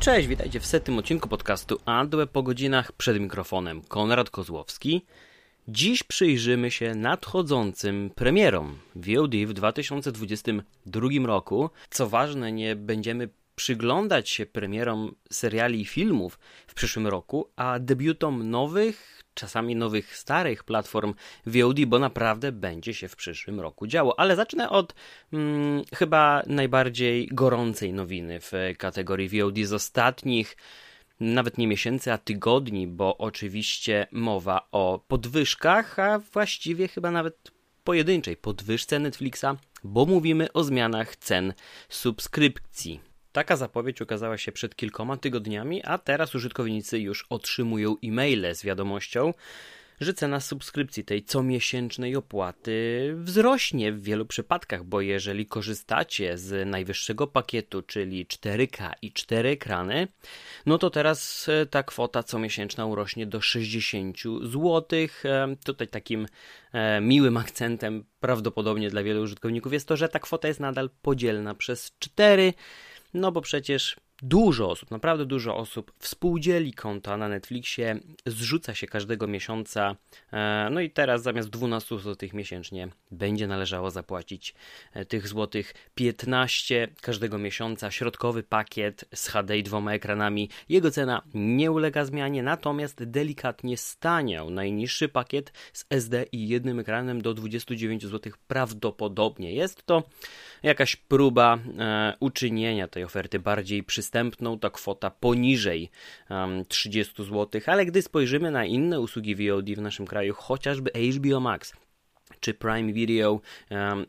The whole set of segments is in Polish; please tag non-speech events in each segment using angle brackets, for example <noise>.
Cześć, witajcie w setnym odcinku podcastu Adweb po godzinach przed mikrofonem Konrad Kozłowski. Dziś przyjrzymy się nadchodzącym premierom VOD w 2022 roku. Co ważne, nie będziemy przyglądać się premierom seriali i filmów w przyszłym roku, a debiutom nowych, czasami nowych starych platform VOD, bo naprawdę będzie się w przyszłym roku działo. Ale zacznę od hmm, chyba najbardziej gorącej nowiny w kategorii VOD z ostatnich nawet nie miesięcy, a tygodni, bo oczywiście mowa o podwyżkach, a właściwie chyba nawet pojedynczej podwyżce Netflixa, bo mówimy o zmianach cen subskrypcji. Taka zapowiedź ukazała się przed kilkoma tygodniami, a teraz użytkownicy już otrzymują e-maile z wiadomością, że cena subskrypcji tej comiesięcznej opłaty wzrośnie w wielu przypadkach, bo jeżeli korzystacie z najwyższego pakietu, czyli 4K i 4 ekrany, no to teraz e, ta kwota comiesięczna urośnie do 60 zł. E, tutaj takim e, miłym akcentem prawdopodobnie dla wielu użytkowników jest to, że ta kwota jest nadal podzielna przez 4, no bo przecież Dużo osób, naprawdę dużo osób współdzieli konta na Netflixie, zrzuca się każdego miesiąca. E, no i teraz zamiast 12 zł miesięcznie będzie należało zapłacić e, tych złotych 15 każdego miesiąca. Środkowy pakiet z HD i dwoma ekranami. Jego cena nie ulega zmianie, natomiast delikatnie staniał. Najniższy pakiet z SD i jednym ekranem do 29 zł prawdopodobnie. Jest to jakaś próba e, uczynienia tej oferty bardziej przystępną przystępną to kwota poniżej um, 30 zł, ale gdy spojrzymy na inne usługi VOD w naszym kraju, chociażby HBO Max, czy Prime Video,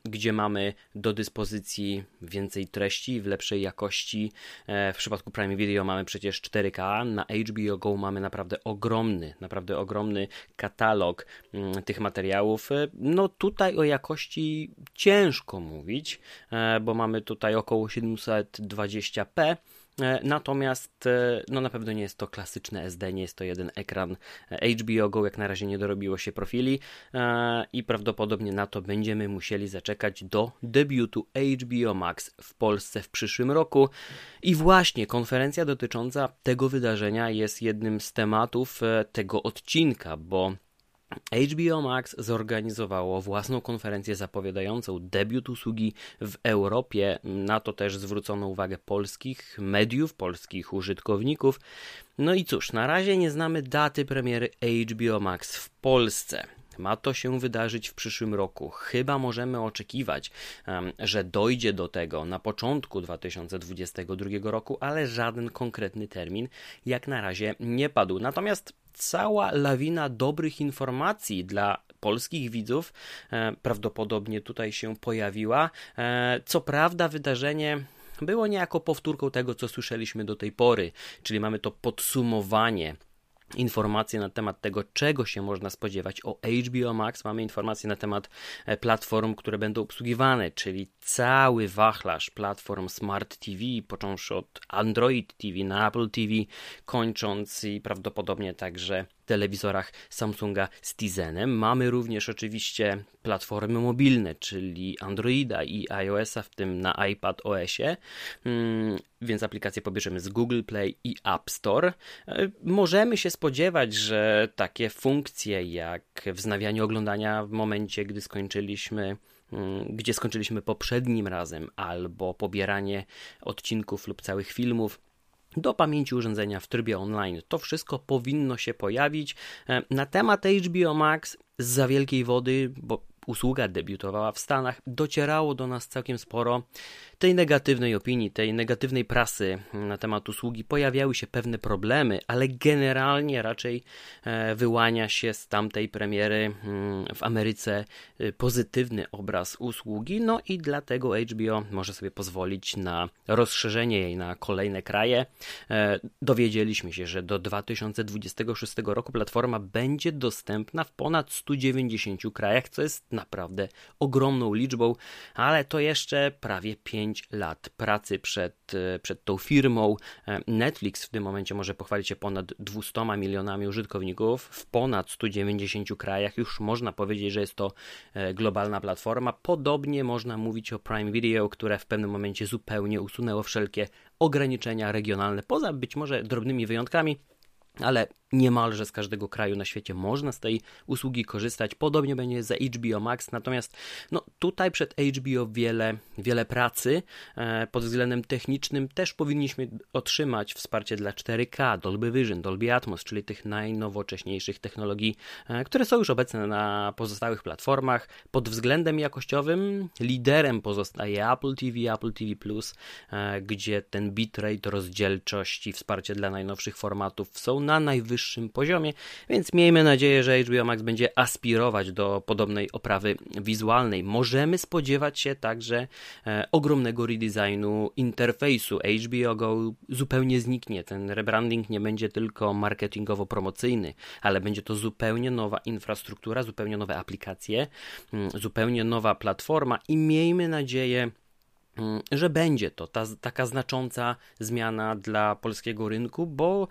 gdzie mamy do dyspozycji więcej treści w lepszej jakości. E, w przypadku Prime Video mamy przecież 4K, na HBO Go mamy naprawdę ogromny, naprawdę ogromny katalog mm, tych materiałów. E, no tutaj o jakości ciężko mówić, e, bo mamy tutaj około 720p E, natomiast e, no na pewno nie jest to klasyczne SD, nie jest to jeden ekran HBO Go, jak na razie nie dorobiło się profili e, i prawdopodobnie na to będziemy musieli zaczekać do debiutu HBO Max w Polsce w przyszłym roku. I właśnie konferencja dotycząca tego wydarzenia jest jednym z tematów tego odcinka, bo HBO Max zorganizowało własną konferencję zapowiadającą debiut usługi w Europie. Na to też zwrócono uwagę polskich mediów, polskich użytkowników. No i cóż, na razie nie znamy daty premiery HBO Max w Polsce. Ma to się wydarzyć w przyszłym roku. Chyba możemy oczekiwać, że dojdzie do tego na początku 2022 roku, ale żaden konkretny termin jak na razie nie padł. Natomiast cała lawina dobrych informacji dla polskich widzów e, prawdopodobnie tutaj się pojawiła. E, co prawda, wydarzenie było niejako powtórką tego, co słyszeliśmy do tej pory, czyli mamy to podsumowanie informacje na temat tego, czego się można spodziewać o HBO Max. Mamy informacje na temat e, platform, które będą obsługiwane, czyli cały wachlarz platform Smart TV, począwszy od Android TV na Apple TV, kończąc i prawdopodobnie także telewizorach Samsunga z Tizenem. Mamy również oczywiście platformy mobilne, czyli Androida i iOS-a, w tym na iPad OS-ie, mm, więc aplikacje pobierzemy z Google Play i App Store. E, możemy się spodziewać, że takie funkcje jak wznawianie oglądania w momencie, gdy skończyliśmy mm, gdzie skończyliśmy poprzednim razem, albo pobieranie odcinków lub całych filmów do pamięci urządzenia w trybie online. To wszystko powinno się pojawić. E, na temat HBO Max z za wielkiej wody, bo usługa debiutowała w Stanach, docierało do nas całkiem sporo tej negatywnej opinii, tej negatywnej prasy na temat usługi. Pojawiały się pewne problemy, ale generalnie raczej e, wyłania się z tamtej premiery mm, w Ameryce e, pozytywny obraz usługi, no i dlatego HBO może sobie pozwolić na rozszerzenie jej na kolejne kraje. E, dowiedzieliśmy się, że do 2026 roku platforma będzie dostępna w ponad 190 krajach, co jest naprawdę ogromną liczbą, ale to jeszcze prawie 5 lat pracy przed, e, przed tą firmą. E, Netflix w tym momencie może pochwalić się ponad 200 milionami użytkowników w ponad 190 krajach. Już można powiedzieć, że jest to e, globalna platforma. Podobnie można mówić o Prime Video, które w pewnym momencie zupełnie usunęło wszelkie ograniczenia regionalne, poza być może drobnymi wyjątkami ale niemalże z każdego kraju na świecie można z tej usługi korzystać. Podobnie będzie za HBO Max, natomiast no, tutaj przed HBO wiele, wiele pracy e, pod względem technicznym. Też powinniśmy otrzymać wsparcie dla 4K, Dolby Vision, Dolby Atmos, czyli tych najnowocześniejszych technologii, e, które są już obecne na pozostałych platformach. Pod względem jakościowym liderem pozostaje Apple TV, Apple TV+, e, gdzie ten bitrate, rozdzielczość i wsparcie dla najnowszych formatów są na najwyższym poziomie, więc miejmy nadzieję, że HBO Max będzie aspirować do podobnej oprawy wizualnej. Możemy spodziewać się także e, ogromnego redesignu interfejsu. HBO Go zupełnie zniknie. Ten rebranding nie będzie tylko marketingowo-promocyjny, ale będzie to zupełnie nowa infrastruktura, zupełnie nowe aplikacje, mm, zupełnie nowa platforma i miejmy nadzieję, mm, że będzie to ta, taka znacząca zmiana dla polskiego rynku, bo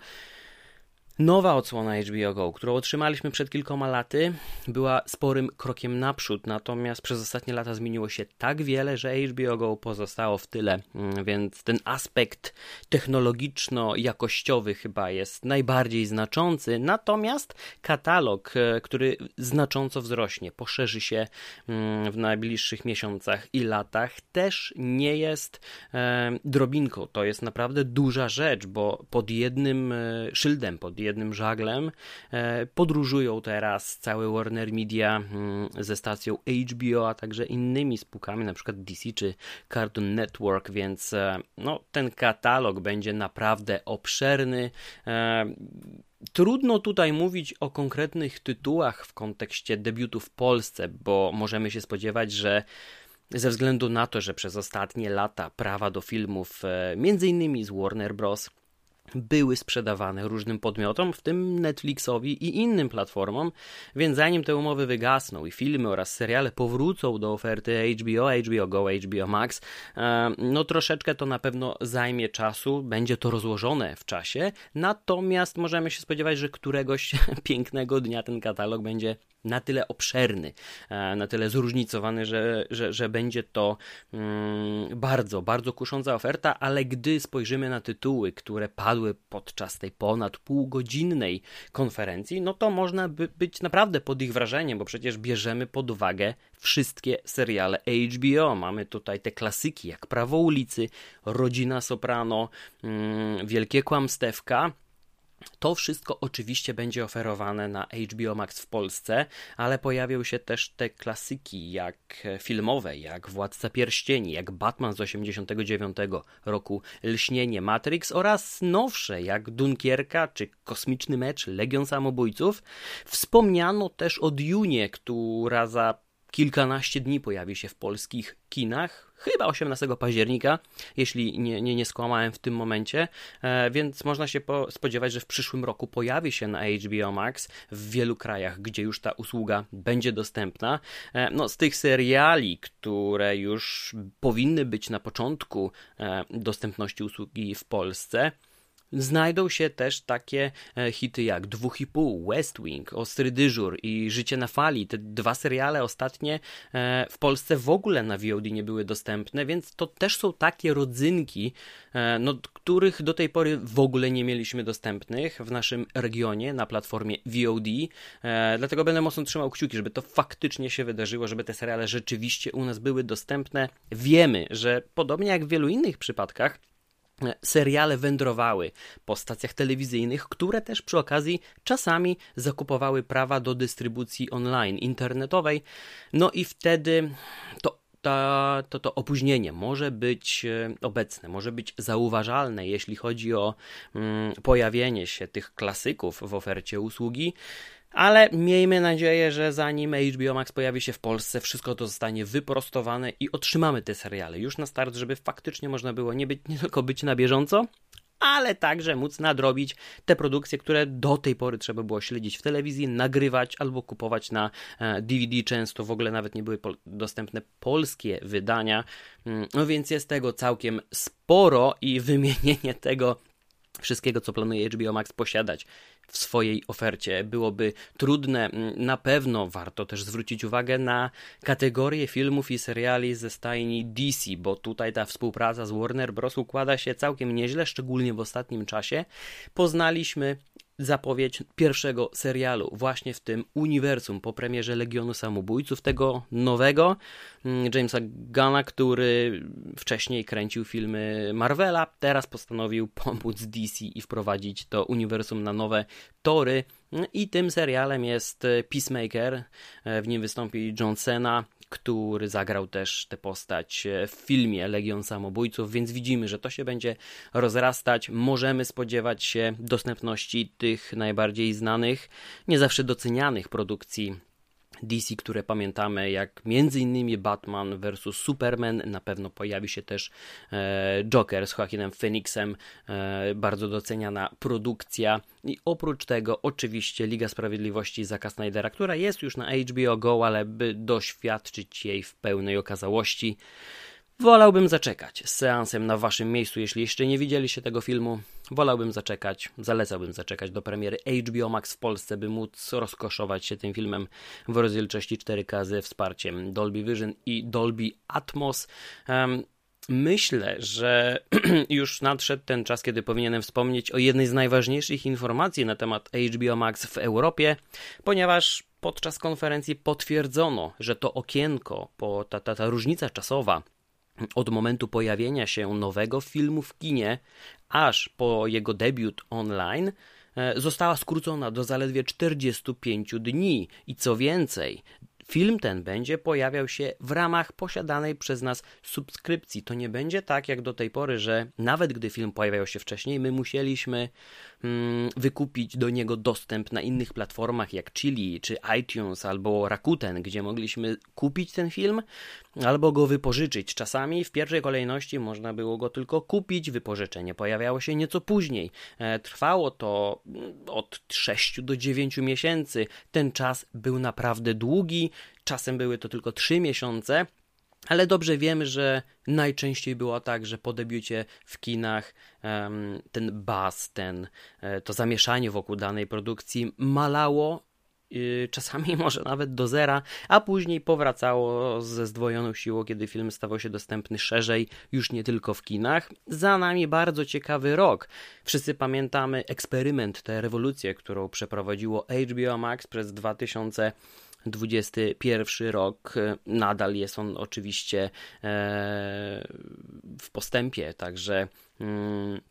Nowa odsłona HBO Go, którą otrzymaliśmy przed kilkoma laty, była sporym krokiem naprzód, natomiast przez ostatnie lata zmieniło się tak wiele, że HBO Go pozostało w tyle, mm, więc ten aspekt technologiczno-jakościowy chyba jest najbardziej znaczący, natomiast katalog, e, który znacząco wzrośnie, poszerzy się mm, w najbliższych miesiącach i latach, też nie jest e, drobinką. To jest naprawdę duża rzecz, bo pod jednym e, szyldem, pod jednym jednym żaglem. E, podróżują teraz cały Warner Media mm, ze stacją HBO, a także innymi spółkami, na przykład DC czy Cartoon Network, więc e, no, ten katalog będzie naprawdę obszerny. E, trudno tutaj mówić o konkretnych tytułach w kontekście debiutu w Polsce, bo możemy się spodziewać, że ze względu na to, że przez ostatnie lata prawa do filmów, między innymi z Warner Bros., były sprzedawane różnym podmiotom, w tym Netflixowi i innym platformom, więc zanim te umowy wygasną i filmy oraz seriale powrócą do oferty HBO, HBO Go, HBO Max, e, no troszeczkę to na pewno zajmie czasu, będzie to rozłożone w czasie, natomiast możemy się spodziewać, że któregoś <laughs> pięknego dnia ten katalog będzie na tyle obszerny, e, na tyle zróżnicowany, że, że, że będzie to mm, bardzo, bardzo kusząca oferta, ale gdy spojrzymy na tytuły, które padły podczas tej ponad półgodzinnej konferencji, no to można by być naprawdę pod ich wrażeniem, bo przecież bierzemy pod uwagę wszystkie seriale HBO. Mamy tutaj te klasyki jak Prawo ulicy, Rodzina Soprano, mm, Wielkie Kłamstewka, to wszystko oczywiście będzie oferowane na HBO Max w Polsce, ale pojawią się też te klasyki jak filmowe, jak Władca Pierścieni, jak Batman z 89 roku, Lśnienie Matrix oraz nowsze jak Dunkierka czy Kosmiczny Mecz, Legion Samobójców. Wspomniano też o Dune, która za kilkanaście dni pojawi się w polskich kinach, chyba 18 października, jeśli nie, nie, nie skłamałem w tym momencie, e, więc można się spodziewać, że w przyszłym roku pojawi się na HBO Max w wielu krajach, gdzie już ta usługa będzie dostępna. E, no, z tych seriali, które już powinny być na początku e, dostępności usługi w Polsce, Znajdą się też takie e, hity jak Dwóch i pół, West Wing, Ostry dyżur i Życie na fali. Te dwa seriale ostatnie e, w Polsce w ogóle na VOD nie były dostępne, więc to też są takie rodzynki, e, no, których do tej pory w ogóle nie mieliśmy dostępnych w naszym regionie na platformie VOD. Dlatego będę mocno trzymał kciuki, żeby to faktycznie się wydarzyło, żeby te seriale rzeczywiście u nas były dostępne. Wiemy, że podobnie jak w wielu innych przypadkach, seriale wędrowały po stacjach telewizyjnych, które też przy okazji czasami zakupowały prawa do dystrybucji online, internetowej. No i wtedy to to, to, to opóźnienie może być e, obecne, może być zauważalne, jeśli chodzi o mm, pojawienie się tych klasyków w ofercie usługi. Ale miejmy nadzieję, że zanim HBO Max pojawi się w Polsce, wszystko to zostanie wyprostowane i otrzymamy te seriale już na start, żeby faktycznie można było nie, być, nie tylko być na bieżąco, ale także móc nadrobić te produkcje, które do tej pory trzeba było śledzić w telewizji, nagrywać albo kupować na DVD. E, Często w ogóle nawet nie były dostępne polskie wydania, mm, no więc jest tego całkiem sporo i wymienienie tego wszystkiego, co planuje HBO Max posiadać w swojej ofercie byłoby trudne. Na pewno warto też zwrócić uwagę na kategorię filmów i seriali ze stajni DC, bo tutaj ta współpraca z Warner Bros. układa się całkiem nieźle, szczególnie w ostatnim czasie. Poznaliśmy zapowiedź pierwszego serialu właśnie w tym uniwersum po premierze Legionu Samobójców, tego nowego mm, Jamesa Gunna, który wcześniej kręcił filmy Marvela, teraz postanowił pomóc DC i wprowadzić to uniwersum na nowe tory. I tym serialem jest Peacemaker, w nim wystąpi John Cena, który zagrał też tę postać w filmie Legion Samobójców, więc widzimy, że to się będzie rozrastać. Możemy spodziewać się dostępności tych najbardziej znanych, nie zawsze docenianych produkcji DC, które pamiętamy, jak między innymi Batman vs Superman, na pewno pojawi się też e, Joker z Joaquinem Phoenixem, e, bardzo doceniana produkcja. I oprócz tego oczywiście Liga Sprawiedliwości Zaka Snydera, która jest już na HBO Go, ale by doświadczyć jej w pełnej okazałości, Wolałbym zaczekać z seansem na waszym miejscu, jeśli jeszcze nie widzieliście tego filmu. Wolałbym zaczekać, zalecałbym zaczekać do premiery HBO Max w Polsce, by móc rozkoszować się tym filmem w rozdzielczości 4K ze wsparciem Dolby Vision i Dolby Atmos. Um, Myślę, że <clears throat> już nadszedł ten czas, kiedy powinienem wspomnieć o jednej z najważniejszych informacji na temat HBO Max w Europie, ponieważ podczas konferencji potwierdzono, że to okienko, ta, ta, ta różnica czasowa od momentu pojawienia się nowego filmu w kinie, aż po jego debiut online, e, została skrócona do zaledwie 45 dni i co więcej, Film ten będzie pojawiał się w ramach posiadanej przez nas subskrypcji. To nie będzie tak jak do tej pory, że nawet gdy film pojawiał się wcześniej, my musieliśmy wykupić do niego dostęp na innych platformach jak Chili czy iTunes albo Rakuten, gdzie mogliśmy kupić ten film albo go wypożyczyć. Czasami w pierwszej kolejności można było go tylko kupić, wypożyczenie pojawiało się nieco później. E, trwało to mm, od 6 do 9 miesięcy. Ten czas był naprawdę długi, czasem były to tylko 3 miesiące. Ale dobrze wiemy, że najczęściej było tak, że po debiucie w kinach ten bas, ten, e, to zamieszanie wokół danej produkcji malało Y, czasami <laughs> może nawet do zera, a później powracało ze zdwojoną siłą, kiedy film stawał się dostępny szerzej, już nie tylko w kinach. Za nami bardzo ciekawy rok. Wszyscy pamiętamy eksperyment, tę rewolucję, którą przeprowadziło HBO Max przez 2021 rok. Nadal jest on oczywiście e, w postępie, także mm,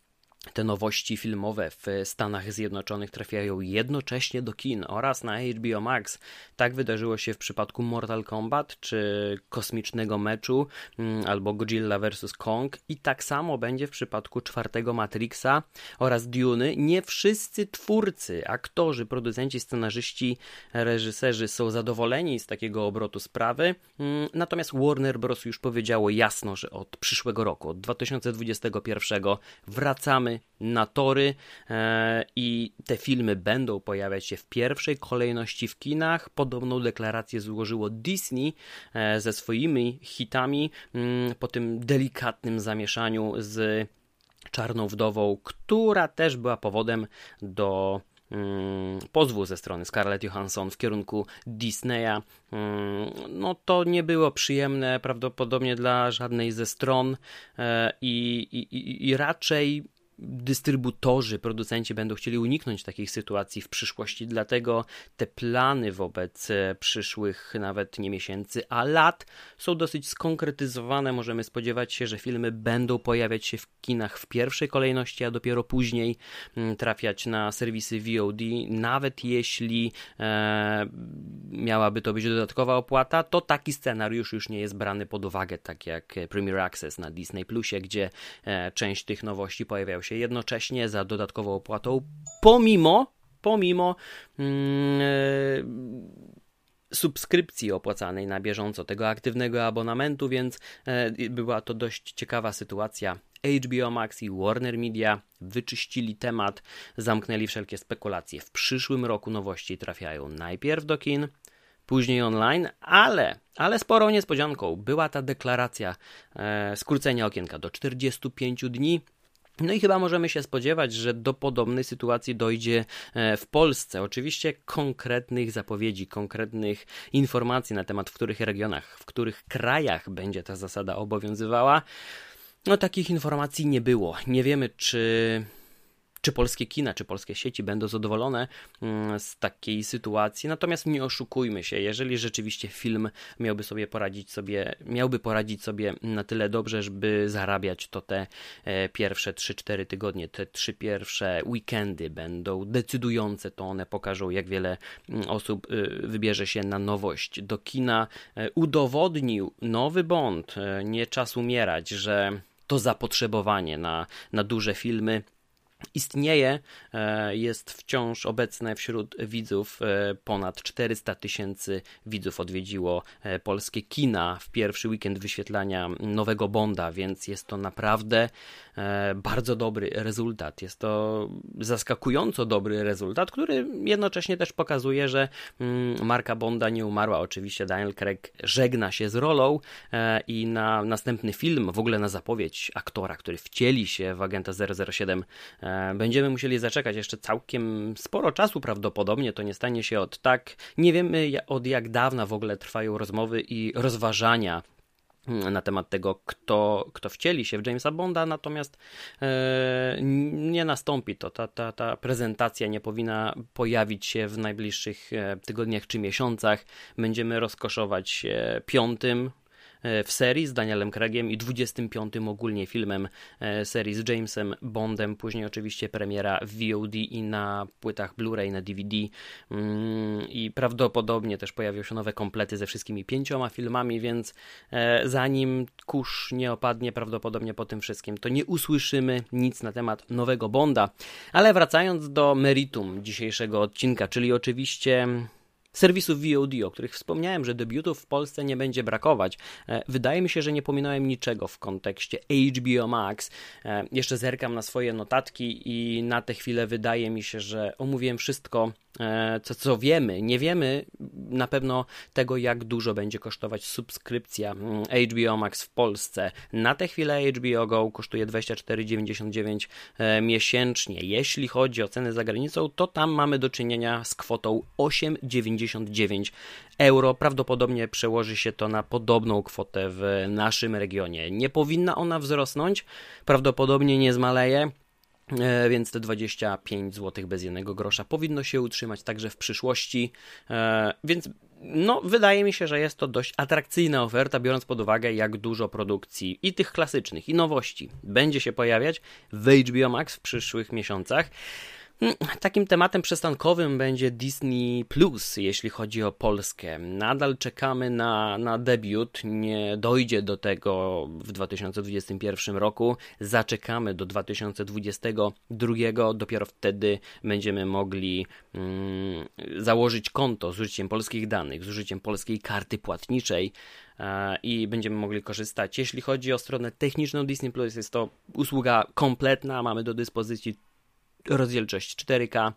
te nowości filmowe w Stanach Zjednoczonych trafiają jednocześnie do kin oraz na HBO Max. Tak wydarzyło się w przypadku Mortal Kombat czy Kosmicznego Meczu mm, albo Godzilla vs. Kong i tak samo będzie w przypadku czwartego Matrixa oraz Dune. Nie wszyscy twórcy, aktorzy, producenci, scenarzyści, reżyserzy są zadowoleni z takiego obrotu sprawy, mm, natomiast Warner Bros. już powiedziało jasno, że od przyszłego roku, od 2021 wracamy na tory e, i te filmy będą pojawiać się w pierwszej kolejności w kinach. Podobną deklarację złożyło Disney e, ze swoimi hitami mm, po tym delikatnym zamieszaniu z Czarną Wdową, która też była powodem do mm, pozwu ze strony Scarlett Johansson w kierunku Disneya. Mm, no to nie było przyjemne prawdopodobnie dla żadnej ze stron e, i, i, i raczej dystrybutorzy, producenci będą chcieli uniknąć takich sytuacji w przyszłości, dlatego te plany wobec e, przyszłych nawet nie miesięcy, a lat są dosyć skonkretyzowane. Możemy spodziewać się, że filmy będą pojawiać się w kinach w pierwszej kolejności, a dopiero później mm, trafiać na serwisy VOD. Nawet jeśli e, miałaby to być dodatkowa opłata, to taki scenariusz już nie jest brany pod uwagę, tak jak Premier Access na Disney Plusie, gdzie e, część tych nowości pojawiają się jednocześnie za dodatkową opłatą, pomimo, pomimo e, subskrypcji opłacanej na bieżąco, tego aktywnego abonamentu, więc e, była to dość ciekawa sytuacja. HBO Max i Warner Media wyczyścili temat, zamknęli wszelkie spekulacje. W przyszłym roku nowości trafiają najpierw do kin, później online, ale, ale sporą niespodzianką była ta deklaracja e, skrócenia okienka do 45 dni. No i chyba możemy się spodziewać, że do podobnej sytuacji dojdzie e, w Polsce. Oczywiście konkretnych zapowiedzi, konkretnych informacji na temat w których regionach, w których krajach będzie ta zasada obowiązywała. No takich informacji nie było. Nie wiemy, czy czy polskie kina, czy polskie sieci będą zadowolone mm, z takiej sytuacji. Natomiast nie oszukujmy się, jeżeli rzeczywiście film miałby sobie poradzić sobie, miałby poradzić sobie na tyle dobrze, żeby zarabiać, to te e, pierwsze 3-4 tygodnie, te trzy pierwsze weekendy będą decydujące, to one pokażą, jak wiele mm, osób y, wybierze się na nowość do kina. E, udowodnił nowy Bond, e, nie czas umierać, że to zapotrzebowanie na, na duże filmy istnieje, e, jest wciąż obecne wśród widzów. E, ponad 400 tysięcy widzów odwiedziło e, polskie kina w pierwszy weekend wyświetlania nowego Bonda, więc jest to naprawdę bardzo dobry rezultat. Jest to zaskakująco dobry rezultat, który jednocześnie też pokazuje, że mm, marka Bonda nie umarła. Oczywiście Daniel Craig żegna się z rolą i na następny film, w ogóle na zapowiedź aktora, który wcieli się w agenta 007 E, będziemy musieli zaczekać jeszcze całkiem sporo czasu prawdopodobnie, to nie stanie się od tak. Nie wiemy od jak dawna w ogóle trwają rozmowy i rozważania mm, na temat tego, kto, kto wcieli się w Jamesa Bonda, natomiast e, nie nastąpi to. Ta, ta, ta prezentacja nie powinna pojawić się w najbliższych e, tygodniach czy miesiącach. Będziemy rozkoszować się piątym E, w serii z Danielem Craigiem i 25 ogólnie filmem e, serii z Jamesem Bondem. Później oczywiście premiera w VOD i na płytach Blu-ray, na DVD mm, i prawdopodobnie też pojawią się nowe komplety ze wszystkimi pięcioma filmami, więc e, zanim kurz nie opadnie prawdopodobnie po tym wszystkim, to nie usłyszymy nic na temat nowego Bonda. Ale wracając do meritum dzisiejszego odcinka, czyli oczywiście serwisów VOD, o których wspomniałem, że debiutów w Polsce nie będzie brakować. E, wydaje mi się, że nie pominąłem niczego w kontekście HBO Max. E, jeszcze zerkam na swoje notatki i na tę chwilę wydaje mi się, że omówiłem wszystko co, co wiemy, nie wiemy na pewno tego, jak dużo będzie kosztować subskrypcja mm, HBO Max w Polsce. Na tę chwilę HBO Go kosztuje 24,99 e, miesięcznie. Jeśli chodzi o ceny za granicą, to tam mamy do czynienia z kwotą 8,99 euro. Prawdopodobnie przełoży się to na podobną kwotę w naszym regionie. Nie powinna ona wzrosnąć, prawdopodobnie nie zmaleje. E, więc te 25 zł bez jednego grosza powinno się utrzymać także w przyszłości. E, więc no, wydaje mi się, że jest to dość atrakcyjna oferta, biorąc pod uwagę, jak dużo produkcji i tych klasycznych, i nowości będzie się pojawiać w HBO Max w przyszłych miesiącach. Hmm, takim tematem przestankowym będzie Disney Plus, jeśli chodzi o Polskę. Nadal czekamy na, na debiut. Nie dojdzie do tego w 2021 roku. Zaczekamy do 2022. Dopiero wtedy będziemy mogli mm, założyć konto z użyciem polskich danych, z użyciem polskiej karty płatniczej e, i będziemy mogli korzystać. Jeśli chodzi o stronę techniczną Disney Plus, jest to usługa kompletna. Mamy do dyspozycji rozdzielczość 4K,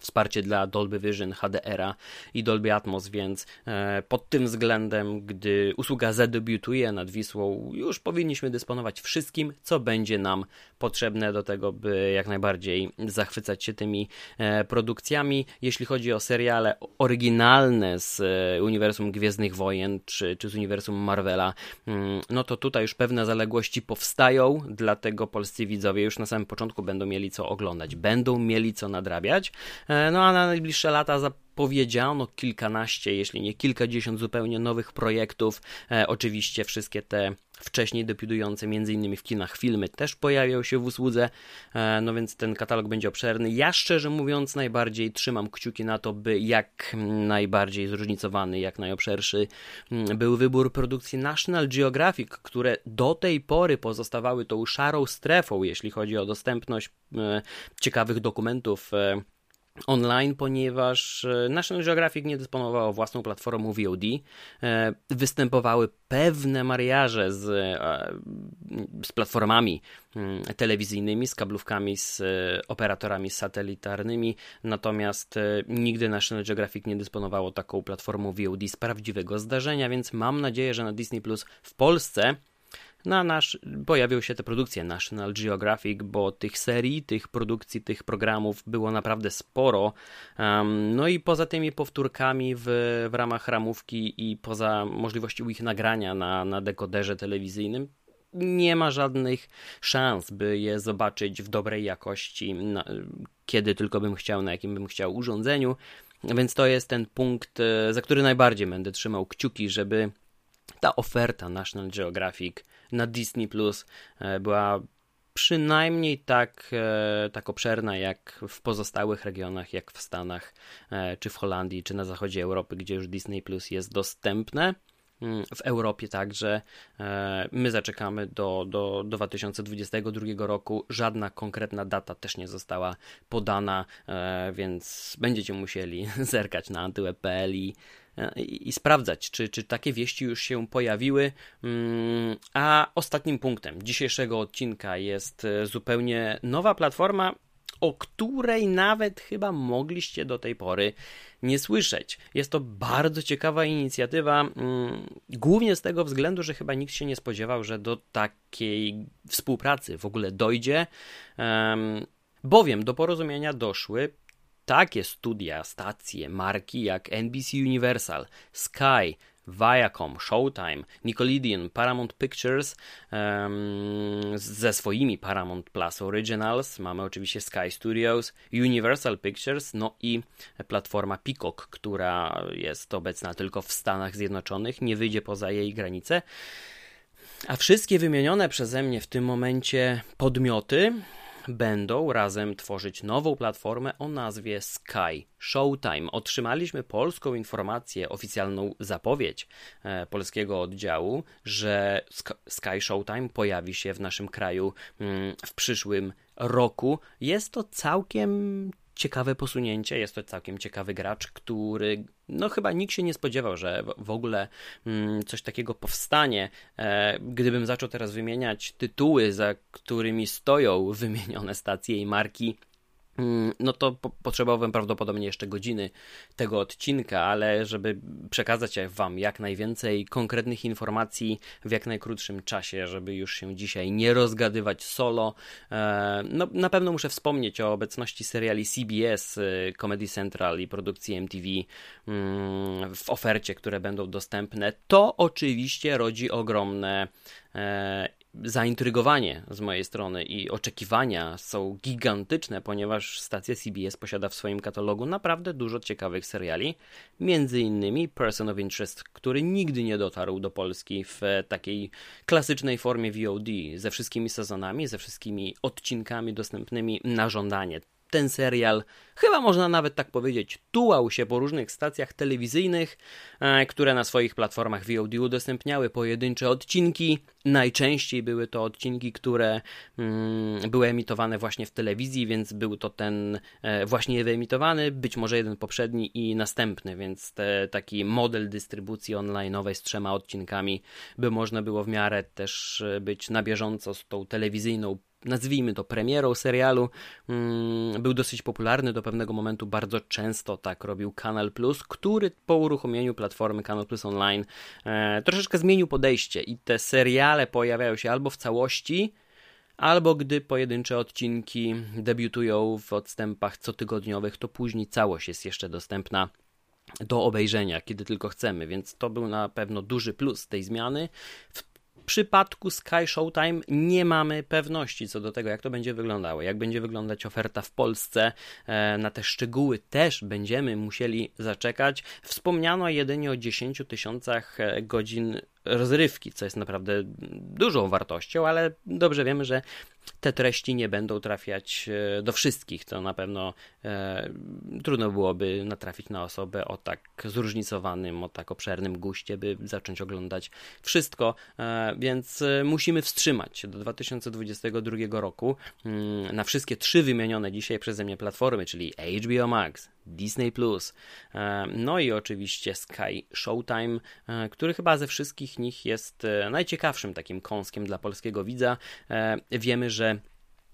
wsparcie dla Dolby Vision, HDR i Dolby Atmos, więc e, pod tym względem, gdy usługa zadebiutuje nad Wisłą, już powinniśmy dysponować wszystkim, co będzie nam potrzebne do tego, by jak najbardziej zachwycać się tymi e, produkcjami. Jeśli chodzi o seriale oryginalne z e, uniwersum Gwiezdnych Wojen czy, czy z uniwersum Marvela, mm, no to tutaj już pewne zaległości powstają, dlatego polscy widzowie już na samym początku będą mieli co oglądać, będą mieli co nadrabiać. E, no a na najbliższe lata zapowiedziano kilkanaście, jeśli nie kilkadziesiąt zupełnie nowych projektów. E, oczywiście wszystkie te wcześniej debiutujące m.in. w kinach filmy też pojawią się w usłudze, e, no więc ten katalog będzie obszerny. Ja szczerze mówiąc najbardziej trzymam kciuki na to, by jak najbardziej zróżnicowany, jak najobszerszy mm, był wybór produkcji National Geographic, które do tej pory pozostawały tą szarą strefą, jeśli chodzi o dostępność ciekawych dokumentów online, ponieważ e, National Geographic nie dysponowało własną platformą VOD. E, występowały pewne mariaże z, e, z platformami mm, telewizyjnymi, z kablówkami, z operatorami satelitarnymi, natomiast nigdy National Geographic nie dysponowało taką platformą VOD z prawdziwego zdarzenia, więc mam nadzieję, że na Disney Plus w Polsce na nasz, pojawiły się te produkcje National Geographic, bo tych serii, tych produkcji, tych programów było naprawdę sporo. No i poza tymi powtórkami w, w ramach ramówki i poza możliwością ich nagrania na, na dekoderze telewizyjnym, nie ma żadnych szans, by je zobaczyć w dobrej jakości, na, kiedy tylko bym chciał, na jakim bym chciał urządzeniu. Więc to jest ten punkt, e, za który najbardziej będę trzymał kciuki, żeby ta oferta National Geographic na Disney Plus e, była przynajmniej tak, e, tak obszerna jak w pozostałych regionach, jak w Stanach, e, czy w Holandii, czy na zachodzie Europy, gdzie już Disney Plus jest dostępne. Mm, w Europie także my zaczekamy do, do, do 2022 roku. Żadna konkretna data też nie została podana, więc będziecie musieli <laughs> zerkać na antyweb.pl i i, sprawdzać, czy, czy takie wieści już się pojawiły. Mm, a ostatnim punktem dzisiejszego odcinka jest e, zupełnie nowa platforma, o której nawet chyba mogliście do tej pory nie słyszeć. Jest to bardzo ciekawa inicjatywa, mm, głównie z tego względu, że chyba nikt się nie spodziewał, że do takiej współpracy w ogóle dojdzie. Bowiem do porozumienia doszły takie studia, stacje, marki jak NBC Universal, Sky, Viacom, Showtime, Nickelodeon, Paramount Pictures um, ze swoimi Paramount Plus Originals. Mamy oczywiście Sky Studios, Universal Pictures, no i platforma Peacock, która jest obecna tylko w Stanach Zjednoczonych, nie wyjdzie poza jej granice. A wszystkie wymienione przeze mnie w tym momencie podmioty będą razem tworzyć nową platformę o nazwie Sky Showtime. Otrzymaliśmy polską informację, oficjalną zapowiedź e, polskiego oddziału, że Sky Showtime pojawi się w naszym kraju mm, w przyszłym roku. Jest to całkiem ciekawe posunięcie, jest to całkiem ciekawy gracz, który no chyba nikt się nie spodziewał, że w ogóle mm, coś takiego powstanie. E, gdybym zaczął teraz wymieniać tytuły, za którymi stoją wymienione stacje i marki, no to po potrzebowałem prawdopodobnie jeszcze godziny tego odcinka, ale żeby przekazać Wam jak najwięcej konkretnych informacji w jak najkrótszym czasie, żeby już się dzisiaj nie rozgadywać solo, e, no na pewno muszę wspomnieć o obecności seriali CBS, e, Comedy Central i produkcji MTV mm, w ofercie, które będą dostępne. To oczywiście rodzi ogromne e, zaintrygowanie z mojej strony i oczekiwania są gigantyczne, ponieważ stacja CBS posiada w swoim katalogu naprawdę dużo ciekawych seriali, między innymi Person of Interest, który nigdy nie dotarł do Polski w takiej klasycznej formie VOD, ze wszystkimi sezonami, ze wszystkimi odcinkami dostępnymi na żądanie ten serial, chyba można nawet tak powiedzieć, tułał się po różnych stacjach telewizyjnych, e, które na swoich platformach VOD udostępniały pojedyncze odcinki. Najczęściej były to odcinki, które mm, były emitowane właśnie w telewizji, więc był to ten e, właśnie wyemitowany, być może jeden poprzedni i następny, więc te, taki model dystrybucji online'owej z trzema odcinkami, by można było w miarę też e, być na bieżąco z tą telewizyjną nazwijmy to premierą serialu, mm, był dosyć popularny do pewnego momentu. Bardzo często tak robił Kanal Plus, który po uruchomieniu platformy Kanal Plus Online e, troszeczkę zmienił podejście i te seriale pojawiają się albo w całości, albo gdy pojedyncze odcinki debiutują w odstępach cotygodniowych, to później całość jest jeszcze dostępna do obejrzenia, kiedy tylko chcemy, więc to był na pewno duży plus tej zmiany. W przypadku Sky Showtime nie mamy pewności co do tego, jak to będzie wyglądało, jak będzie wyglądać oferta w Polsce. E, na te szczegóły też będziemy musieli zaczekać. Wspomniano jedynie o 10 tysiącach e, godzin rozrywki, co jest naprawdę dużą wartością, ale dobrze wiemy, że te treści nie będą trafiać e, do wszystkich. To na pewno e, trudno byłoby natrafić na osobę o tak zróżnicowanym, o tak obszernym guście, by zacząć oglądać wszystko, e, więc e, musimy wstrzymać do 2022 roku mm, na wszystkie trzy wymienione dzisiaj przeze mnie platformy, czyli HBO Max, Disney Plus, e, no i oczywiście Sky Showtime, e, który chyba ze wszystkich nich jest najciekawszym takim kąskiem dla polskiego widza. Wiemy, że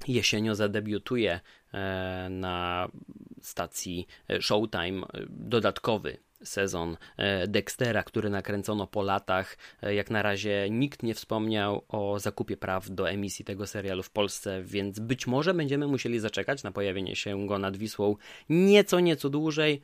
jesienią zadebiutuje e, na stacji Showtime dodatkowy sezon e, Dextera, który nakręcono po latach. E, jak na razie nikt nie wspomniał o zakupie praw do emisji tego serialu w Polsce, więc być może będziemy musieli zaczekać na pojawienie się go nad Wisłą nieco, nieco dłużej.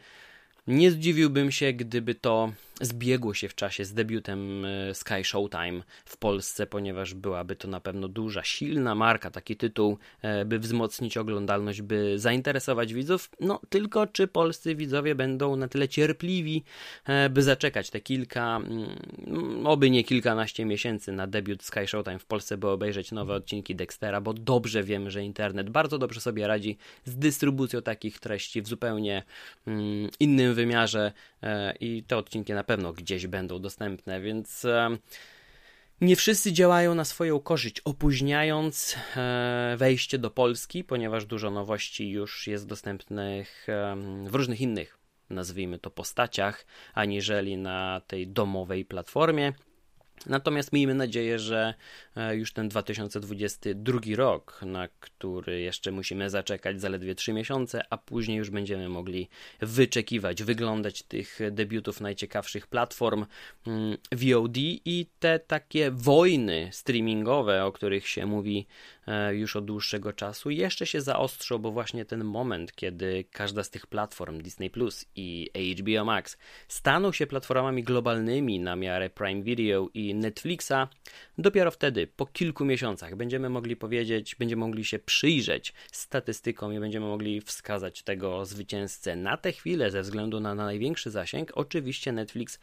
Nie zdziwiłbym się, gdyby to zbiegło się w czasie z debiutem e, Sky Showtime w Polsce, ponieważ byłaby to na pewno duża, silna marka, taki tytuł, e, by wzmocnić oglądalność, by zainteresować widzów. No, tylko czy polscy widzowie będą na tyle cierpliwi, e, by zaczekać te kilka, mm, oby nie kilkanaście miesięcy na debiut Sky Showtime w Polsce, by obejrzeć nowe odcinki Dextera, bo dobrze wiemy, że internet bardzo dobrze sobie radzi z dystrybucją takich treści w zupełnie mm, innym wymiarze i te odcinki na pewno gdzieś będą dostępne, więc nie wszyscy działają na swoją korzyść, opóźniając e, wejście do Polski, ponieważ dużo nowości już jest dostępnych w różnych innych, nazwijmy to, postaciach, aniżeli na tej domowej platformie. Natomiast miejmy nadzieję, że e, już ten 2022 rok, na który jeszcze musimy zaczekać zaledwie 3 miesiące, a później już będziemy mogli wyczekiwać, wyglądać tych debiutów najciekawszych platform mm, VOD i te takie wojny streamingowe, o których się mówi e, już od dłuższego czasu, jeszcze się zaostrzą, bo właśnie ten moment, kiedy każda z tych platform, Disney Plus i HBO Max, staną się platformami globalnymi na miarę Prime Video i Netflixa, dopiero wtedy, po kilku miesiącach, będziemy mogli powiedzieć, będziemy mogli się przyjrzeć statystykom i będziemy mogli wskazać tego zwycięzcę. Na tę chwilę, ze względu na, na największy zasięg, oczywiście Netflix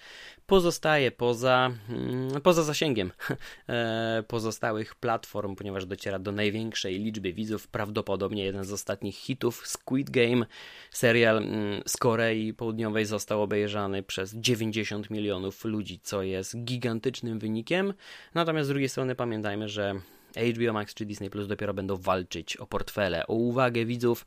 pozostaje poza, hmm, poza zasięgiem <laughs> e, pozostałych platform, ponieważ dociera do największej liczby widzów. Prawdopodobnie jeden z ostatnich hitów, Squid Game, serial mm, z Korei Południowej, został obejrzany przez 90 milionów ludzi, co jest gigantycznym wynikiem. Natomiast z drugiej strony pamiętajmy, że HBO Max czy Disney Plus dopiero będą walczyć o portfele, o uwagę widzów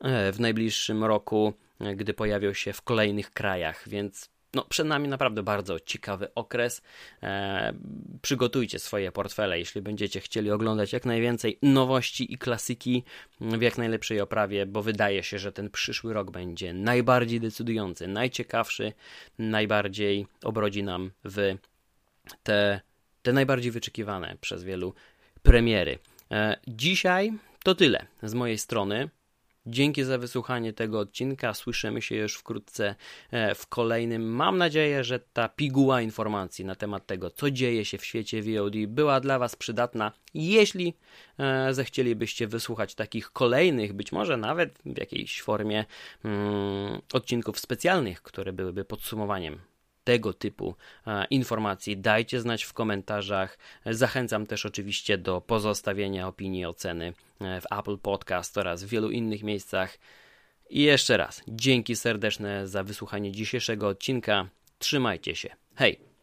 e, w najbliższym roku, e, gdy pojawią się w kolejnych krajach, więc no, przed nami naprawdę bardzo ciekawy okres. E, przygotujcie swoje portfele, jeśli będziecie chcieli oglądać jak najwięcej nowości i klasyki w jak najlepszej oprawie, bo wydaje się, że ten przyszły rok będzie najbardziej decydujący, najciekawszy, najbardziej obrodzi nam w te, te najbardziej wyczekiwane przez wielu premiery. E, dzisiaj to tyle z mojej strony. Dzięki za wysłuchanie tego odcinka. Słyszymy się już wkrótce e, w kolejnym. Mam nadzieję, że ta piguła informacji na temat tego, co dzieje się w świecie VOD, była dla Was przydatna. Jeśli e, zechcielibyście wysłuchać takich kolejnych, być może nawet w jakiejś formie mm, odcinków specjalnych, które byłyby podsumowaniem tego typu informacji, dajcie znać w komentarzach. Zachęcam też oczywiście do pozostawienia opinii, oceny e, w Apple Podcast oraz w wielu innych miejscach. I jeszcze raz, dzięki serdeczne za wysłuchanie dzisiejszego odcinka. Trzymajcie się. Hej!